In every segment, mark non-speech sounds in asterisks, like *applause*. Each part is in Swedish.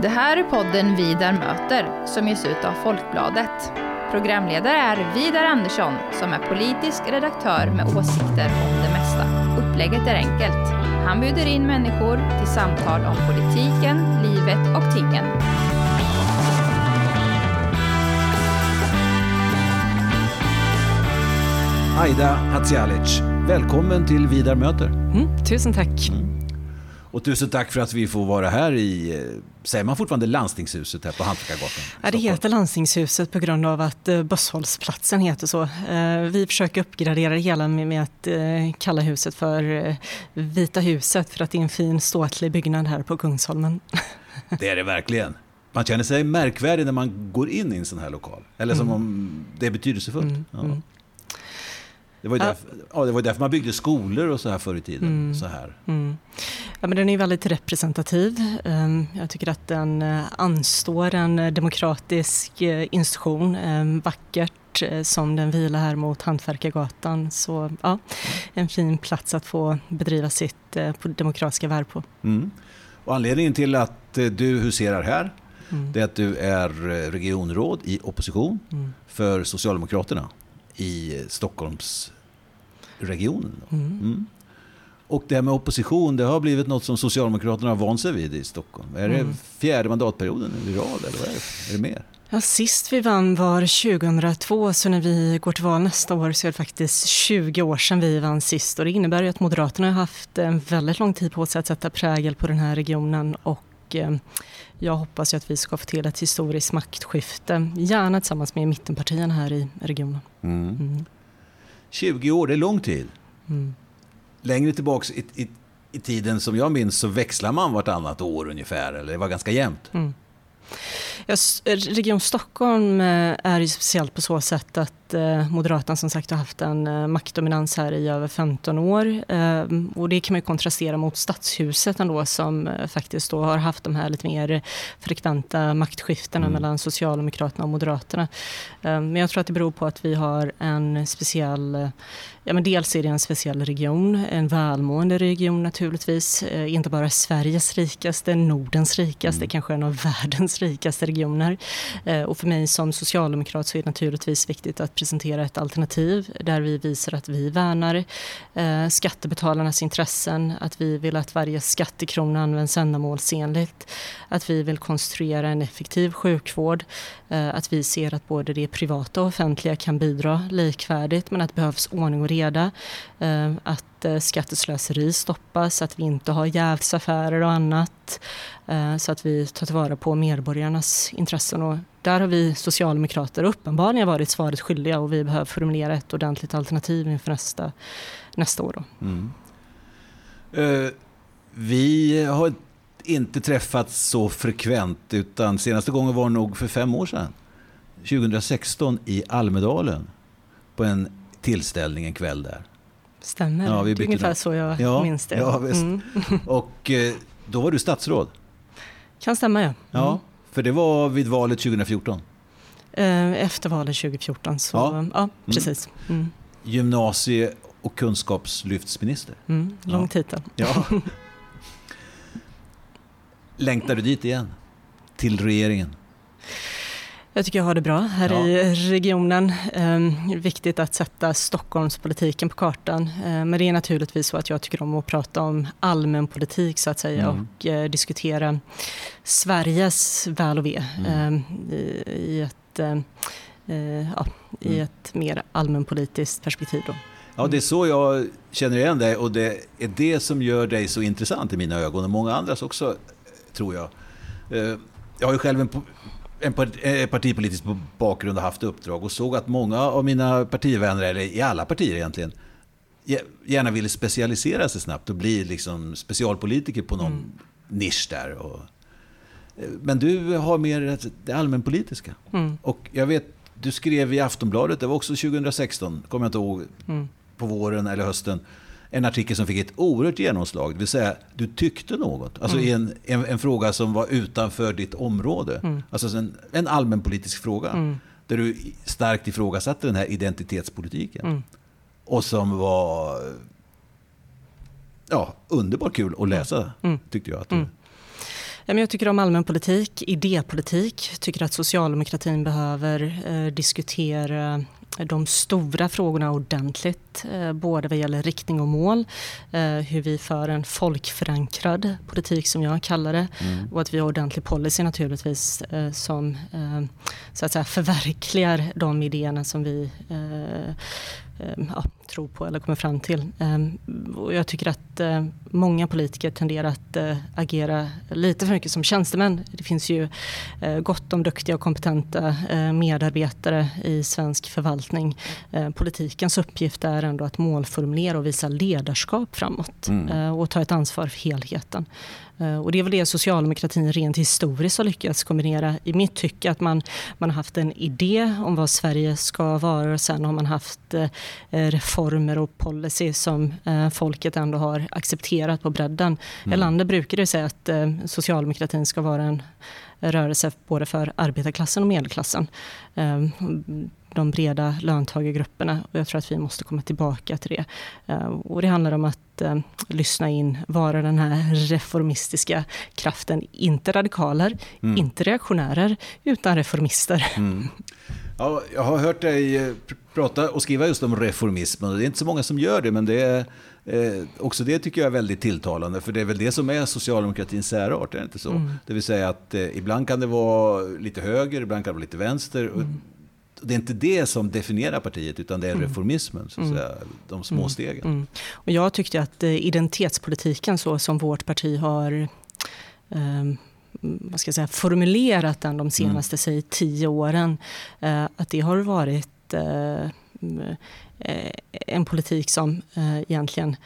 Det här är podden Vidar möter som ges ut av Folkbladet. Programledare är Vidar Andersson som är politisk redaktör med åsikter om det mesta. Upplägget är enkelt. Han bjuder in människor till samtal om politiken, livet och tingen. Aida Hadzialic, välkommen till Vidar möter. Mm, tusen tack. Och tusen tack för att vi får vara här i, eh, säger man fortfarande landstingshuset här på Hantverkargatan? Ja, det heter Landstingshuset på grund av att eh, Bösshållsplatsen heter så. Eh, Vi försöker uppgradera det hela med att kalla huset för Vita huset för att det är en fin ståtlig byggnad här på Kungsholmen. *laughs* Det är det verkligen. Man känner sig märkvärdig när man går in i en sån här lokal. Eller som om det är betydelsefullt. Mm, Ja. mm. Det, var ju därför, ja, det var därför man byggde skolor och så här förr i tiden. Mm. Så här. Mm. Ja, men den är väldigt representativ. Ehm, Jag tycker att den eh, anstår en eh, demokratisk eh, institution. ehm, Vackert som den vilar här mot Hantverkargatan. Så ja, en fin plats att få bedriva sitt demokratiska värv på. Mm. Och anledningen till att du huserar här, Mm. det är att du är regionråd i opposition Mm. för Socialdemokraterna i Stockholmsregionen. Mm. Mm. Och det här med opposition, det har blivit något som Socialdemokraterna har vant sig vid i Stockholm. Är det Mm. fjärde mandatperioden i rad eller vad är det? Är det mer? Ja, sist vi vann var 2002, så när vi går till val nästa år så är det faktiskt 20 år sedan vi vann sist. Och det innebär ju att Moderaterna har haft en väldigt lång tid på sig att sätta prägel på den här regionen och eh, jag hoppas ju att vi ska få till ett historiskt maktskifte, gärna tillsammans med mittenpartierna här i regionen. Mm. Mm. 20 år, det är lång tid. Mm. Längre tillbaks i, i, i tiden som jag minns så växlar man vartannat år ungefär. Eller det var ganska jämnt. Mm. Region Stockholm eh, är ju speciellt på så sätt att eh, Moderaterna som sagt har haft en eh, maktdominans här i över 15 år. Eh, Och det kan man ju kontrastera mot Stadshuset ändå som faktiskt då har haft de här lite mer frekventa maktskiftena Mm. mellan Socialdemokraterna och Moderaterna. Men jag tror att det beror på att vi har en speciell Ja, men dels är det en speciell region, en välmående region naturligtvis. Eh, inte bara Sveriges rikaste, Nordens rikaste, Mm. kanske en av *laughs* världens rikaste regioner. Eh, och för mig som socialdemokrat så är det naturligtvis viktigt att presentera ett alternativ där vi visar att vi värnar eh, skattebetalarnas intressen, att vi vill att varje skattekrona används ändamålsenligt, att vi vill konstruera en effektiv sjukvård, eh, att vi ser att både det privata och offentliga kan bidra likvärdigt men att det behövs ordning och reda, eh, att att eh, skatteslöseri stoppas, att vi inte har jävsaffärer och annat, eh, så att vi tar tillvara på medborgarnas intressen. Och där har vi socialdemokrater uppenbarligen varit svaret skyldiga och vi behöver formulera ett ordentligt alternativ inför nästa, nästa år. Då. Mm. Uh, vi har inte träffats så frekvent utan senaste gången var nog för fem år sedan. 2016 i Almedalen på en tillställning en kväll där. Stämmer Ja, vi bytte ungefär namn. så jag Ja, minns det. ja, visst. Mm. *laughs* Och eh, då var du statsråd. Kan stämma ja. Ja, Mm. för det var vid valet 2014. Eh, Efter valet 2014 så, Ja. ja, precis. Mm. Gymnasie och kunskapslyftsminister. Mm. Lång Ja. titel. Ja. *laughs* Längtar du dit igen? Till regeringen? Jag tycker jag har det bra här Ja. i regionen. Ehm, viktigt att sätta Stockholmspolitiken på kartan. Ehm, men det är naturligtvis så att jag tycker om att prata om allmän politik så att säga Mm. och eh, diskutera Sveriges väl och ve Mm. ehm, i, i, ett, eh, eh, ja, i Mm. ett mer allmänpolitiskt perspektiv. Då. Ja, det är så jag känner igen dig och det är det som gör dig så intressant i mina ögon och många andras också, tror jag. Eh, Jag har ju själv en, en eh, partipolitisk bakgrund och haft uppdrag och såg att många av mina partivänner, eller i alla partier egentligen, ge- gärna ville specialisera sig snabbt och bli liksom specialpolitiker på någon Mm. nisch där. Och, eh, men du har mer det allmänpolitiska. Mm. Och jag vet, du skrev i Aftonbladet, det var också 2016, kommer jag inte ihåg, Mm. på våren eller hösten, en artikel som fick ett oerhört genomslag. Det vill säga, du tyckte något. Alltså Mm. i en, en, en fråga som var utanför ditt område. Mm. Alltså en, en allmänpolitisk fråga. Mm. Där du starkt ifrågasatte den här identitetspolitiken. Mm. Och som var ja, underbart kul att läsa, Mm. tyckte jag. Att du, Mm. Jag tycker om allmänpolitik, idépolitik. Tycker att socialdemokratin behöver eh, diskutera de stora frågorna ordentligt, eh, både vad gäller riktning och mål, eh, hur vi för en folkförankrad politik som jag kallar det mm. och att vi har ordentlig policy naturligtvis som så att säga, förverkligar de idéerna som vi ja, tror på eller kommer fram till. Ehm, och jag tycker att eh, många politiker tenderar att eh, agera lite för mycket som tjänstemän. Det finns ju eh, gott om duktiga och kompetenta medarbetare i svensk förvaltning. Politikens uppgift är ändå att målformulera och visa ledarskap framåt mm. och ta ett ansvar för helheten. Och det är väl det socialdemokratin rent historiskt har lyckats kombinera i mitt tycke. Att man, man har haft en idé om vad Sverige ska vara och sen har man haft reformer normer och policy som eh, folket ändå har accepterat på bredden. Mm. Erlander brukade säga att eh, socialdemokratin ska vara en rörelse både för arbetarklassen och medelklassen. De breda löntagargrupperna. Och jag tror att vi måste komma tillbaka till det. Eh, och det handlar om att eh, lyssna in, vara den här reformistiska kraften. Inte radikaler, mm. inte reaktionärer, utan reformister. Mm. Ja, jag har hört dig eh, prata och skriva just om reformism. Det är inte så många som gör det, men det är, eh, också det tycker jag är väldigt tilltalande. För det är väl det som är socialdemokratins särart, är det inte så? Mm. Det vill säga att eh, ibland kan det vara lite höger, ibland kan det vara lite vänster. Mm. Det är inte det som definierar partiet, utan det är mm. reformismen, så att mm. säga, de små mm. stegen. Mm. Och jag tyckte att eh, identitetspolitiken, så som vårt parti har um, vad ska jag säga, formulerat den de senaste mm. säg, tio åren. Eh, att det har varit eh, en politik som eh, egentligen eh,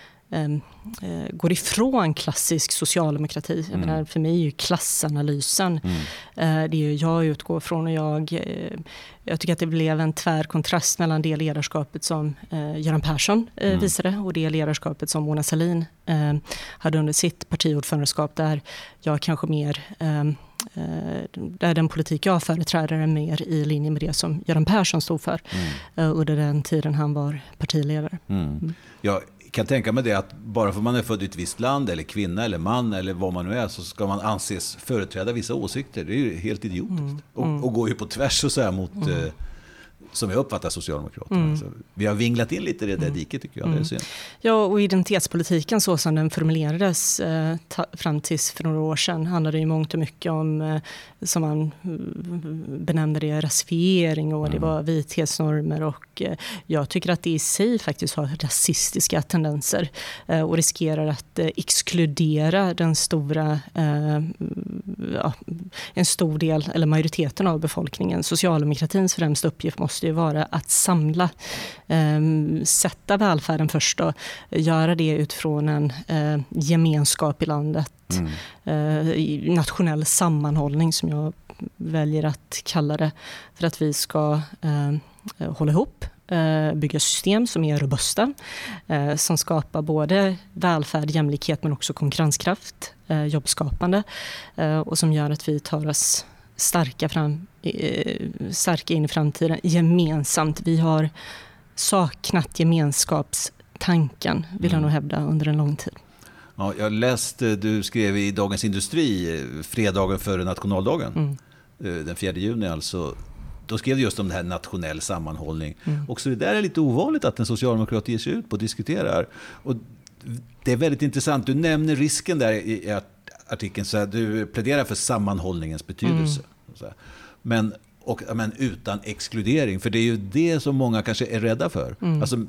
går ifrån klassisk socialdemokrati. Jag mm. menar, för mig är ju klassanalysen mm. eh, det är jag utgår från. Och jag, eh, jag tycker att det blev en tvär kontrast mellan det ledarskapet som eh, Göran Persson eh, mm. visade och det ledarskapet som Mona Sahlin eh, hade under sitt partiordförandeskap där jag kanske mer ehm, där den politik jag företräder är mer i linje med det som Göran Persson stod för mm. under den tiden han var partiledare. Mm. mm. Kan tänka mig det att bara för att man är född i ett visst land, eller kvinna eller man, eller vad man nu är, så ska man anses företräda vissa åsikter. Det är ju helt idiotiskt. Mm. Och, mm. och går ju på tvärs och så här mot mm. Som jag uppfattar Socialdemokraterna. Mm. vi har vinglat in lite i det där mm. diket tycker jag. Mm. Det är mm. Ja, och identitetspolitiken så som den formulerades eh, fram tills för några år sedan handlade ju mångt och mycket om, eh, som man eh, benämnde det, rasifiering och mm. det var vithetsnormer och eh, jag tycker att det i sig faktiskt har rasistiska tendenser eh, och riskerar att eh, exkludera den stora, ja, en stor del, eller majoriteten av befolkningen. Socialdemokratins främsta uppgift måste måste ju vara att samla, eh, sätta välfärden först och göra det utifrån en eh, gemenskap i landet. Mm. Eh, nationell sammanhållning som jag väljer att kalla det. För att vi ska eh, hålla ihop, eh, bygga system som är robusta, som skapar både välfärd, jämlikhet men också konkurrenskraft, jobbskapande och som gör att vi tar oss starka, fram, starka in i framtiden gemensamt. Vi har saknat gemenskapstanken, vill jag mm. nog hävda, under en lång tid. Ja, jag läste, du skrev i Dagens Industri eh, fredagen före nationaldagen, mm. Eh, den 4 juni alltså. Då skrev du just om det här nationell sammanhållning. Mm. Också det där är lite ovanligt att en socialdemokrat ger sig ut på och diskuterar. Och det är väldigt intressant, du nämner risken där i artikeln, så här, du pläderar för sammanhållningens betydelse. Mm. Men, och, men utan exkludering, för det är ju det som många kanske är rädda för. Mm. Alltså,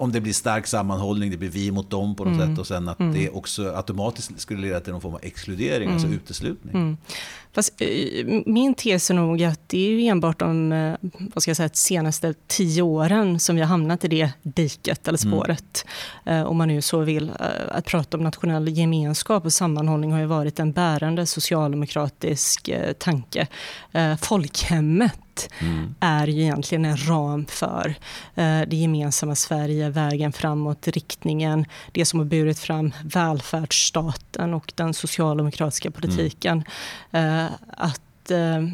om det blir stark sammanhållning, det blir vi mot dem på något mm. sätt och sen att mm. det också automatiskt skulle leda till någon form av exkludering, alltså mm. alltså uteslutning. Mm. Fast, eh, min tes är nog att det är enbart de eh, vad ska jag säga, senaste tio åren som vi har hamnat i det diket eller mm. spåret. Mm. Om man nu så vill. Att prata om nationell gemenskap och sammanhållning har ju varit en bärande socialdemokratisk tanke. Folkhemmet mm. är ju egentligen en ram för det gemensamma Sverige, vägen framåt, riktningen, det som har burit fram välfärdsstaten och den socialdemokratiska politiken. Mm att eh,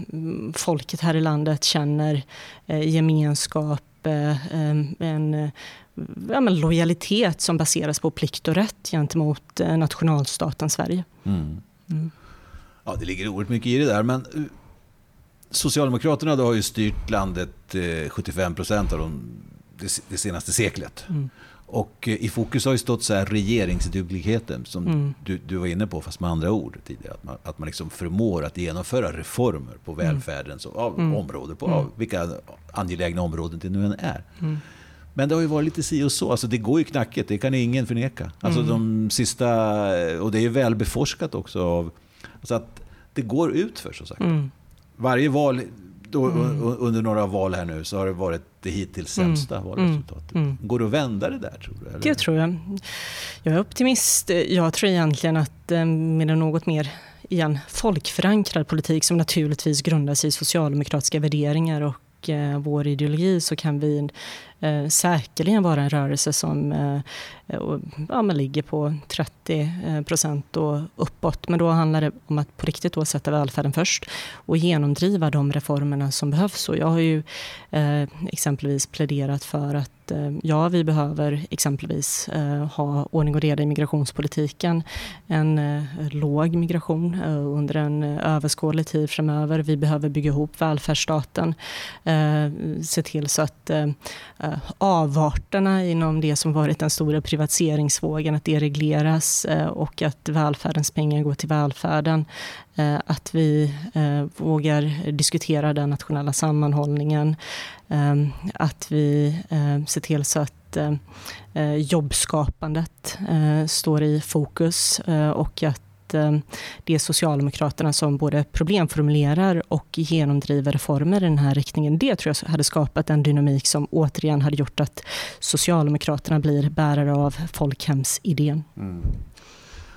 folket här i landet känner eh, gemenskap, eh, en ja, lojalitet som baseras på plikt och rätt gentemot nationalstaten Sverige. Mm. Mm. Ja, det ligger oerhört mycket i det där, men eh, Socialdemokraterna då har ju styrt landet 75 eh, procent av de, det, senaste seklet. Mm. Och eh, i fokus har ju stått så här regeringsdugligheten som mm. du, du, var inne på, fast med andra ord tidigare. Att man, att man liksom förmår att genomföra reformer på mm. välfärdens av mm. områden, på av mm. vilka angelägna områden det nu än är. Mm. Men det har ju varit lite si och så. Alltså det går ju knackigt, det kan ingen förneka. Alltså de sista, och det är ju väl beforskat också av... Alltså att det går ut för som sagt. Mm. Varje val, då, mm. under några val här nu, så har det varit det hittills mm. sämsta mm. valresultatet. Mm. Går det att vända det där tror du? Eller? Det tror jag. Jag är optimist. Jag tror egentligen att eh, med en något mer igen, folkförankrad politik som naturligtvis grundar sig i socialdemokratiska värderingar och eh, vår ideologi så kan vi eh, säkerligen vara en rörelse som eh, ja, man ligger på 30 eh, procent och uppåt. Men då handlar det om att på riktigt då sätta välfärden först och genomdriva de reformerna som behövs. Och jag har ju eh, exempelvis pläderat för att eh, ja, vi behöver exempelvis eh, ha ordning och reda i migrationspolitiken. En eh, låg migration under en överskådlig tid framöver. Vi behöver bygga ihop välfärdsstaten. Se till så att Eh, avarterna inom det som varit den stora privatiseringsvågen, att det regleras eh, och att välfärdens pengar går till välfärden. Eh, att vi vågar diskutera den nationella sammanhållningen. Att vi ser till så att jobbskapandet står i fokus och att det är Socialdemokraterna som både problemformulerar och genomdriver reformer i den här riktningen. Det tror jag hade skapat en dynamik som återigen hade gjort att Socialdemokraterna blir bärare av folkhemsidén. Mm.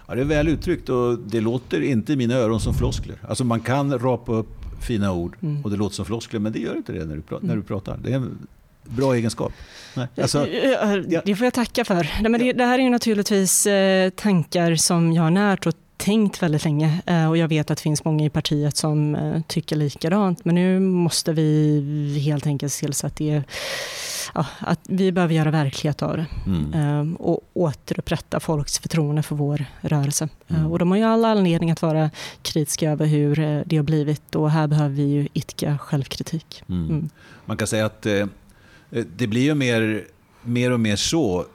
Ja, det är väl uttryckt och det låter inte i mina öron som floskler. Alltså man kan rapa upp fina ord mm. och det låter som floskler, men det gör inte det när du, pratar. När du pratar. Det är en bra egenskap. Nej, alltså, ja. Det får jag tacka för. Nej, men det, det här är naturligtvis eh, tankar som jag har närt och tänkt väldigt länge eh, och jag vet att det finns många i partiet som eh, tycker likadant. Men nu måste vi helt enkelt se till så att det ja, att vi behöver göra verklighet av det mm. Ehm, och återupprätta folks förtroende för vår rörelse. Mm. Och de har ju alla anledning att vara kritiska över hur eh, det har blivit och här behöver vi ju idka självkritik. Mm. mm. Man kan säga att eh, det blir ju mer, mer och mer så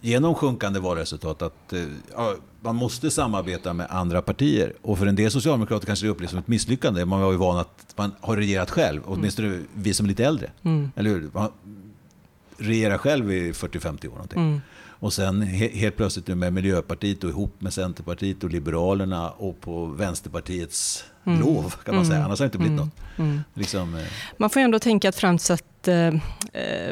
genom sjunkande valresultat att eh, ja, man måste samarbeta med andra partier. Och för en del socialdemokrater kanske det upplevs som ett misslyckande. Man var ju van att man har regerat själv, åtminstone mm. vi som är lite äldre. Mm. Eller hur? regera själv i 40-50 år. Någonting. Mm. Och sen helt plötsligt nu med Miljöpartiet och ihop med Centerpartiet och Liberalerna och på Vänsterpartiets mm. lov kan man säga. Mm. Annars har det inte blivit mm. något. Mm. Liksom, eh. Man får ändå tänka att fram till, att, eh,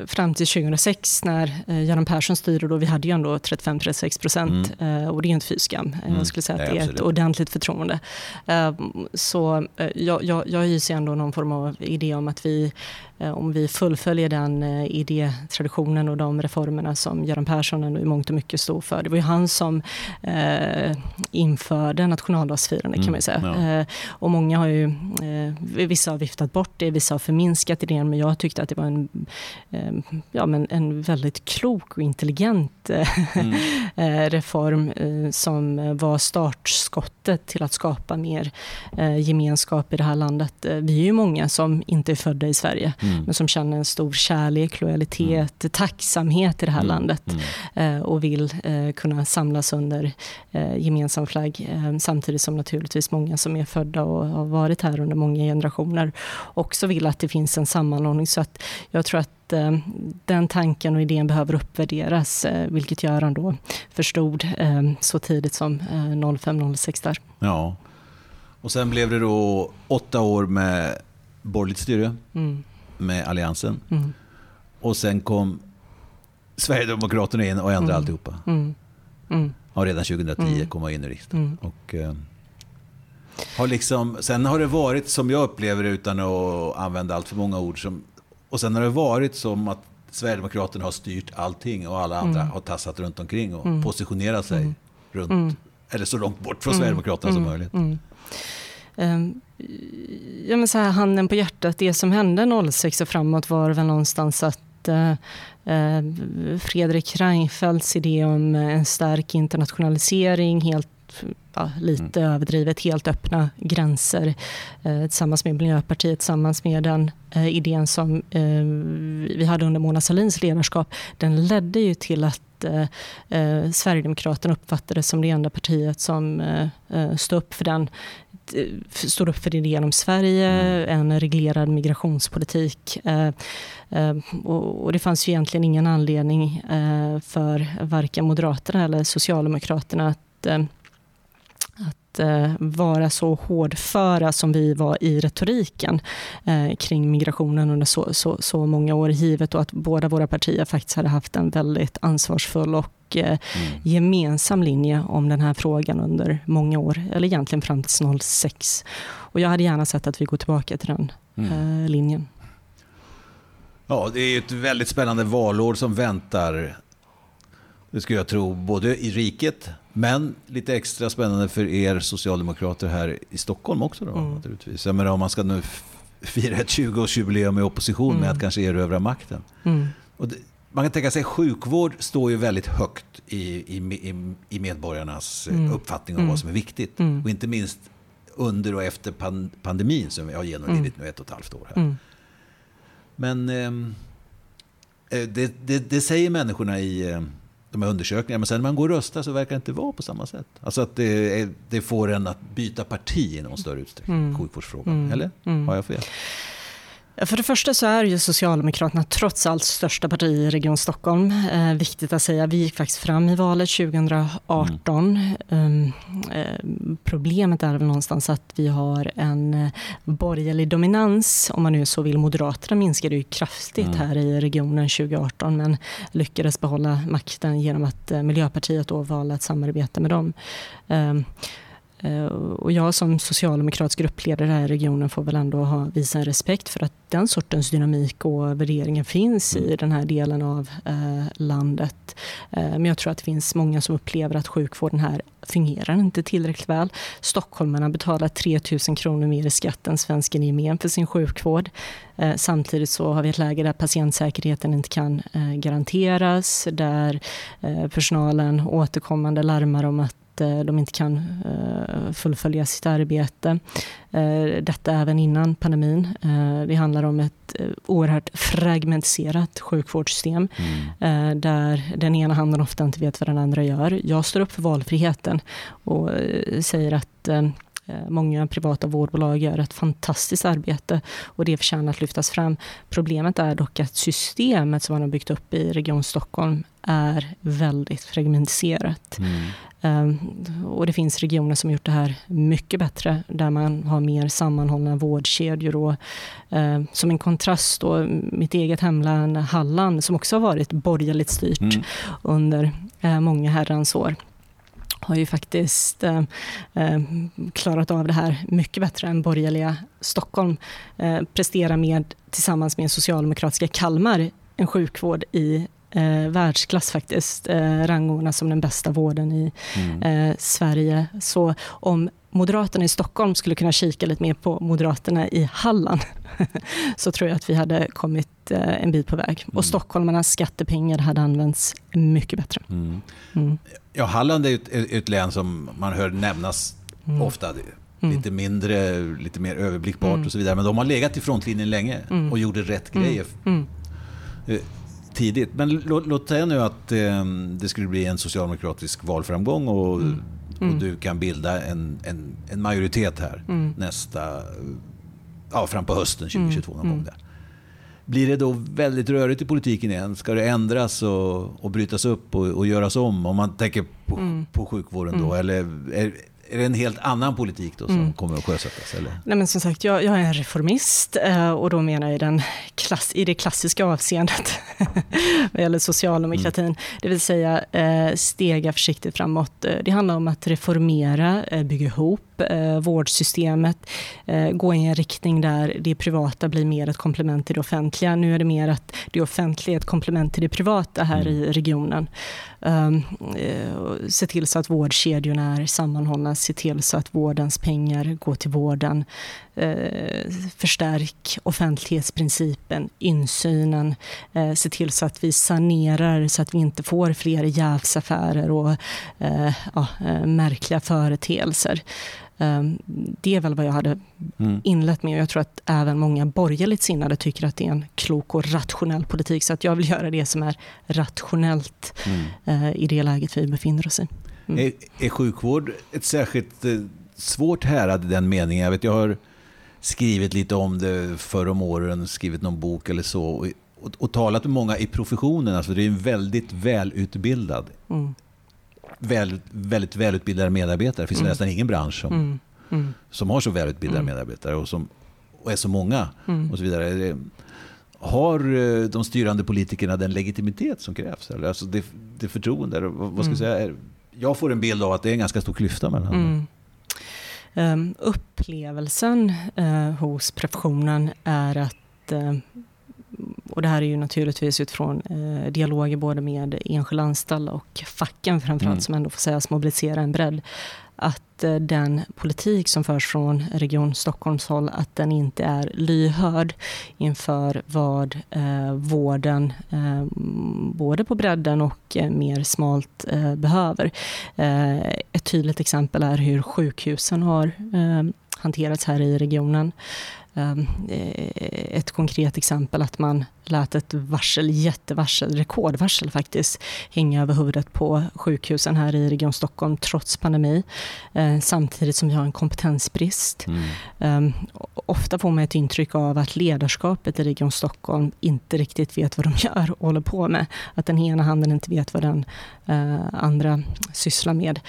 fram till 2006 när eh, Göran Persson styrde, då, vi hade ju ändå 35-36 procent mm. eh, och det är inte fy skam. Mm. Jag skulle säga att det är absolut. ett ordentligt förtroende. Eh, så eh, jag, jag, jag hyser ändå någon form av idé om att vi om vi fullföljer den idétraditionen och de reformerna som Göran Persson ändå i mångt och mycket stod för. Det var ju han som eh, införde nationaldagsfirande kan man säga. Ja. Eh, och många har ju, eh, vissa har viftat bort det, vissa har förminskat idén, men jag tyckte att det var en, eh, ja, men en väldigt klok och intelligent eh, mm. *laughs* Eh, reform eh, som var startskottet till att skapa mer gemenskap i det här landet. Vi är ju många som inte är födda i Sverige, mm. men som känner en stor kärlek, lojalitet, mm. tacksamhet i det här mm. landet mm. och vill kunna samlas under gemensam flagg. Samtidigt som naturligtvis många som är födda och har varit här under många generationer också vill att det finns en sammanhållning. Så att jag tror att eh, den tanken och idén behöver uppvärderas, eh, vilket Göran då förstod eh, så tidigt som 05-06 där. Ja, och sen blev det då åtta år med borgerligt styre mm. med Alliansen. Mm. Och sen kom Sverigedemokraterna in och ändrade mm. alltihopa. Mm. Mm. Ja, redan 2010 mm. kom man in i riksdagen. Mm. Och, har liksom, sen har det varit, som jag upplever utan att använda allt för många ord, som, och sen har det varit som att Sverigedemokraterna har styrt allting och alla andra mm. har tassat runt omkring och mm. positionerat sig mm. runt, mm. eller så långt bort från. Sverigedemokraterna som mm. möjligt. Um, ja, men så här, handen på hjärtat, det som hände 06 och framåt var väl någonstans att uh, uh, Fredrik Reinfeldts idé om en stark internationalisering helt ja, lite mm. överdrivet, helt öppna gränser eh, tillsammans med Miljöpartiet, tillsammans med den eh, idén som eh, vi hade under Mona Sahlins ledarskap. Den ledde ju till att eh, eh Sverigedemokraterna uppfattades som det enda partiet som eh, stod upp för den står upp för idén om Sverige, mm. en reglerad migrationspolitik. Och det fanns ju egentligen ingen anledning för varken Moderaterna eller Socialdemokraterna att att vara så hårdföra som vi var i retoriken kring migrationen under så, så, så många år, givet och att båda våra partier faktiskt hade haft en väldigt ansvarsfull och mm. gemensam linje om den här frågan under många år, eller egentligen fram till 06. Och jag hade gärna sett att vi går tillbaka till den mm. eh, linjen. Ja, det är ett väldigt spännande valår som väntar. Det skulle jag tro, både i riket, men lite extra spännande för er socialdemokrater här i Stockholm också. Då, mm. naturligtvis. Jag menar, om man ska nu fira ett 20-årsjubileum i opposition mm. med att kanske erövra makten. Mm. Och det, man kan tänka sig sjukvård står ju väldigt högt i, i, i medborgarnas mm. uppfattning om mm. vad som är viktigt. Mm. Och inte minst under och efter pandemin som vi har genomlidit mm. nu ett och ett halvt år. Här. Men ehm, eh, det, det, det, säger människorna i eh, de här undersökningarna. Men sen när man går och röstar så verkar det inte vara på samma sätt. Alltså att det, det får en att byta parti i någon större utsträckning. Mm. Sjukvårdsfrågan. Eller? Har jag fel? För det första så är ju Socialdemokraterna trots allt största parti i Region Stockholm. Eh, viktigt att säga, vi gick faktiskt fram i valet 2018. Mm. Eh, problemet är väl någonstans att vi har en eh, borgerlig dominans. Om man nu så vill, Moderaterna minskade ju kraftigt mm. här i regionen 2018 men lyckades behålla makten genom att eh, Miljöpartiet då valde att samarbeta med dem. Eh, och jag som socialdemokratisk gruppledare här i regionen får väl ändå ha, visa en respekt för att den sortens dynamik och värderingar finns i mm. den här delen av eh, landet. Eh, men jag tror att det finns många som upplever att sjukvården här fungerar inte tillräckligt väl. Stockholmarna betalar 3 000 kronor mer i skatt än svensken i gemen för sin sjukvård. Eh, samtidigt så har vi ett läge där patientsäkerheten inte kan eh, garanteras, där eh, personalen återkommande larmar om att Eh, de inte kan eh, fullfölja sitt arbete. Eh, detta även innan pandemin. Det handlar om ett oerhört fragmentiserat sjukvårdssystem mm. där den ena handen ofta inte vet vad den andra gör. Jag står upp för valfriheten och säger att Många privata vårdbolag gör ett fantastiskt arbete och det förtjänar att lyftas fram. Problemet är dock att systemet som man har byggt upp i Region Stockholm är väldigt fragmentiserat. Mm. Ehm, och det finns regioner som gjort det här mycket bättre, där man har mer sammanhållna vårdkedjor. Och, ehm, som en kontrast då, mitt eget hemlän Halland, som också har varit borgerligt styrt mm. under eh, många herrans år har ju faktiskt eh, eh, klarat av det här mycket bättre än borgerliga Stockholm. Eh, presterar med, tillsammans med socialdemokratiska Kalmar, en sjukvård i eh, världsklass faktiskt, eh, rangordnas som den bästa vården i mm. eh, Sverige. Så om Moderaterna i Stockholm skulle kunna kika lite mer på Moderaterna i Halland, *laughs* så tror jag att vi hade kommit eh, en bit på väg. Mm. Och stockholmarnas skattepengar hade använts mycket bättre. Mm. Mm. Ja, Halland är ett, ett, län som man hör nämnas mm. ofta. Mm. Lite mindre, lite mer överblickbart mm. och så vidare. Men de har legat i frontlinjen länge och gjorde rätt grejer eh, tidigt. Men låt, låt säga nu att eh, det skulle bli en socialdemokratisk valframgång och, mm. Mm. och du kan bilda en, en, en majoritet här mm. nästa, ja, fram på hösten 2022 någon mm. gång där. Blir det då väldigt rörigt i politiken igen? Ska det ändras och, och brytas upp och, och göras om? Om man tänker på, mm. på sjukvården då? Mm. Eller är, är det en helt annan politik då som mm. kommer att sjösättas? Eller? Nej, men som sagt, jag, jag är en reformist eh, och då menar jag i, den klass, i det klassiska avseendet *laughs* vad gäller socialdemokratin. Mm. Det vill säga eh, stega försiktigt framåt. Eh, det handlar om att reformera, bygga ihop eh, vårdsystemet, eh, gå i en riktning där det privata blir mer ett komplement till det offentliga. Nu är det mer att det offentliga är ett komplement till det privata här mm. i regionen. Um, eh, se till så att vårdkedjorna är sammanhållna, se till så att vårdens pengar går till vården. Eh, förstärk offentlighetsprincipen, insynen, eh, se till så att vi sanerar så att vi inte får fler jävsaffärer och eh, ja, märkliga företeelser. Ehm, det är väl vad jag hade mm. inlett med jag tror att även många borgerligt sinnade tycker att det är en klok och rationell politik. Så att jag vill *laughs* göra det som är rationellt mm. Eh, i det läget vi befinner oss i. Mm. Är, är sjukvård ett särskilt eh, svårt härad i den meningen? Jag, vet, jag har skrivit lite om det förr om åren, skrivit någon bok eller så. Och, och, och talat med många i professionen. Alltså det är en väldigt välutbildad mm väl, väldigt välutbildade medarbetare. Det finns mm. nästan ingen bransch som, mm. Mm. som har så välutbildade mm. medarbetare och, som, och är så många. Mm. och så vidare. Har eh, de styrande politikerna den legitimitet som krävs? Eller? Alltså det, det förtroende? Vad, ska jag, mm. säga? Jag får en bild av att det är en ganska stor klyfta mellan. Um, upplevelsen uh, hos professionen är att uh, och det här är ju naturligtvis utifrån eh, dialoger både med enskilda anställda och facken framförallt mm. som ändå får sägas mobilisera en bredd. Att eh, den politik som förs från Region Stockholms håll, att den inte är lyhörd inför vad eh, vården, eh, både på bredden och eh, mer smalt eh, behöver. ett tydligt exempel är hur sjukhusen har hanterats här i regionen. Ehm, eh, ett konkret exempel att man lät ett varsel, jättevarsel, rekordvarsel faktiskt, hänga över huvudet på sjukhusen här i Region Stockholm trots pandemi. Eh, samtidigt som vi har en kompetensbrist. Mm. Ehm, ofta får man ett intryck av att ledarskapet i Region Stockholm inte riktigt vet vad de *laughs* gör och håller på med. Att den ena handen inte vet vad den eh, andra sysslar med.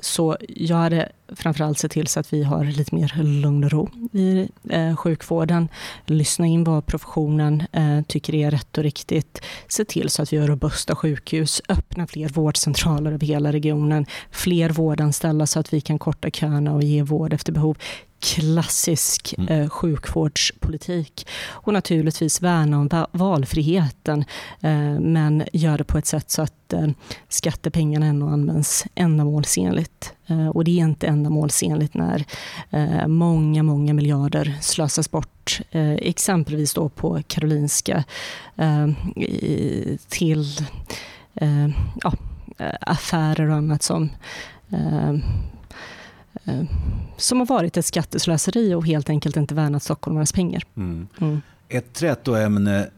så jag hade framförallt sett till så att vi har lite mer lugn och ro i sjukvården. Lyssna in vad professionen eh, tycker är rätt och riktigt. Se till så att vi har robusta sjukhus, öppna fler vårdcentraler över hela regionen, fler vårdanställda så att vi kan korta köerna och ge vård efter behov klassisk mm. eh, sjukvårdspolitik. Och naturligtvis värna om valfriheten eh, men gör det på ett sätt så att eh, skattepengarna ändå används ändamålsenligt. Eh, och det är inte ändamålsenligt när eh, många, många miljarder slösas bort eh, exempelvis då på Karolinska till ja, affärer och annat som Eh, som har varit ett skatteslöseri och helt enkelt inte värnat stockholmarnas pengar. Mm. Mm. Ett trätoämne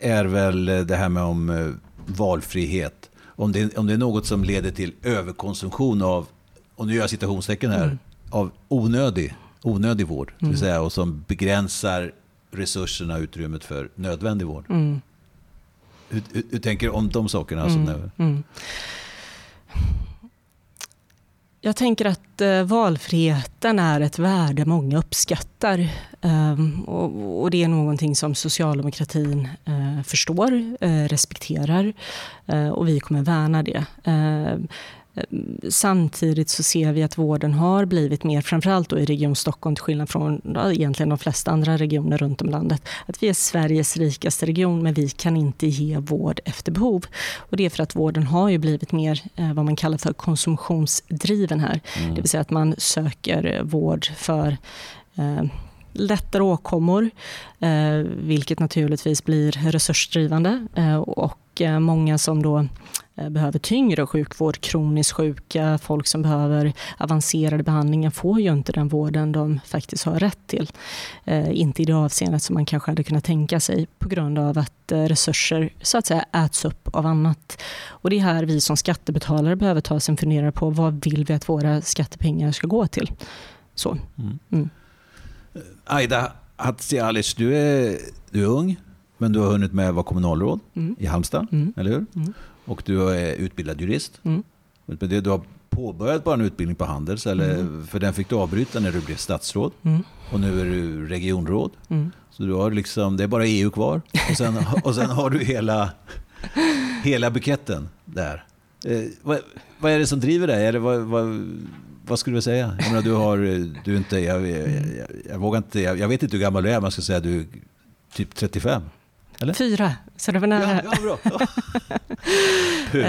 är väl det här med om eh, valfrihet. Om det, om det är något som leder till överkonsumtion av, och nu gör jag citationstecken här, mm. av onödig, onödig vård. Mm. Säga, och som begränsar resurserna och utrymmet för nödvändig vård. Mm. Hur, hur, hur, tänker du om de sakerna? Som mm. mm. Jag tänker att eh, valfriheten är ett värde många uppskattar. Um, och, och, det är någonting som socialdemokratin uh, förstår, uh, respekterar uh, och vi kommer värna det. Samtidigt så ser vi att vården har blivit mer, framförallt då i Region Stockholm till skillnad från egentligen de flesta andra regioner runt om landet, att vi är Sveriges rikaste region men vi kan inte ge vård efter behov. Och det är för att vården har ju blivit mer eh, vad man kallar för konsumtionsdriven här. Mm. Det vill säga att man söker vård för eh, lättare åkommor, eh, vilket naturligtvis blir resursdrivande eh, och eh, många som då behöver tyngre sjukvård, kroniskt sjuka, folk som behöver avancerade behandlingar får ju inte den vården de faktiskt har rätt till. Eh, inte i det avseendet som man kanske hade kunnat tänka sig på grund av att eh, resurser så att säga äts upp av annat. Och det är här vi som skattebetalare behöver ta oss en funderare på vad vill vi att våra skattepengar ska gå till. Så. Mm. Mm. Aida Hadzialic, du är, du är ung, men du har hunnit med att vara kommunalråd mm. i Halmstad, mm. eller hur? Och du är utbildad jurist. Mm. Du har påbörjat bara en utbildning på Handels, eller, mm. för den fick du avbryta när du blev statsråd. Mm. Och nu är du regionråd. Mm. Så du har liksom, det är bara EU kvar. Och sen, *laughs* och sen har du hela, hela buketten där. Eh, vad, vad, är det som driver dig? Eller vad, vad, vad skulle du säga? Jag menar, du har, du inte, jag, jag, jag, jag vågar inte, jag, vet inte hur gammal du är, men jag ska säga att du är typ 35. Eller? Fyra, så det var nära. Ja, ja, bra. *laughs* uh,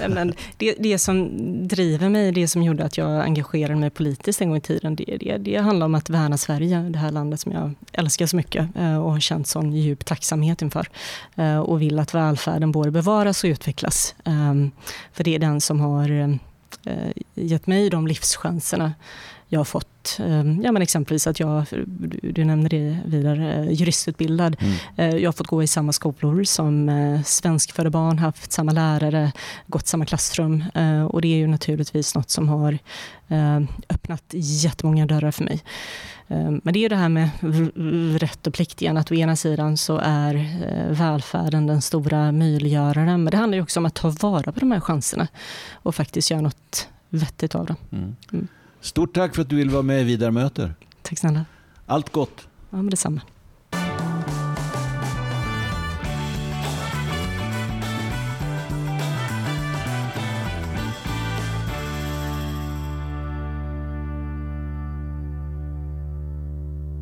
ja, men det, det som driver mig, det som gjorde att jag engagerade mig politiskt en gång i tiden, det, det, det handlar om att värna Sverige, det här landet som jag älskar så mycket uh, och har känt sån djup tacksamhet inför. Uh, och vill att välfärden både bevaras och utvecklas. För det är den som har gett mig de livschanserna jag har fått, ehm, ja men exempelvis att jag, du, nämnde det vidare, eh, juristutbildad. Mm. Eh, jag har fått gå i samma skolor som eh, svenskfödda barn, haft samma lärare, gått samma klassrum. Och det är ju naturligtvis något som har öppnat jättemånga dörrar för mig. Men det är det här med rätt och plikt igen, att å ena sidan så är välfärden den stora möjliggöraren, men det handlar ju också om att ta vara på de här chanserna och faktiskt göra något vettigt av dem. Mm. Stort tack för att du vill vara med i Vidare möter. Tack snälla. Allt gott. Ja, men detsamma.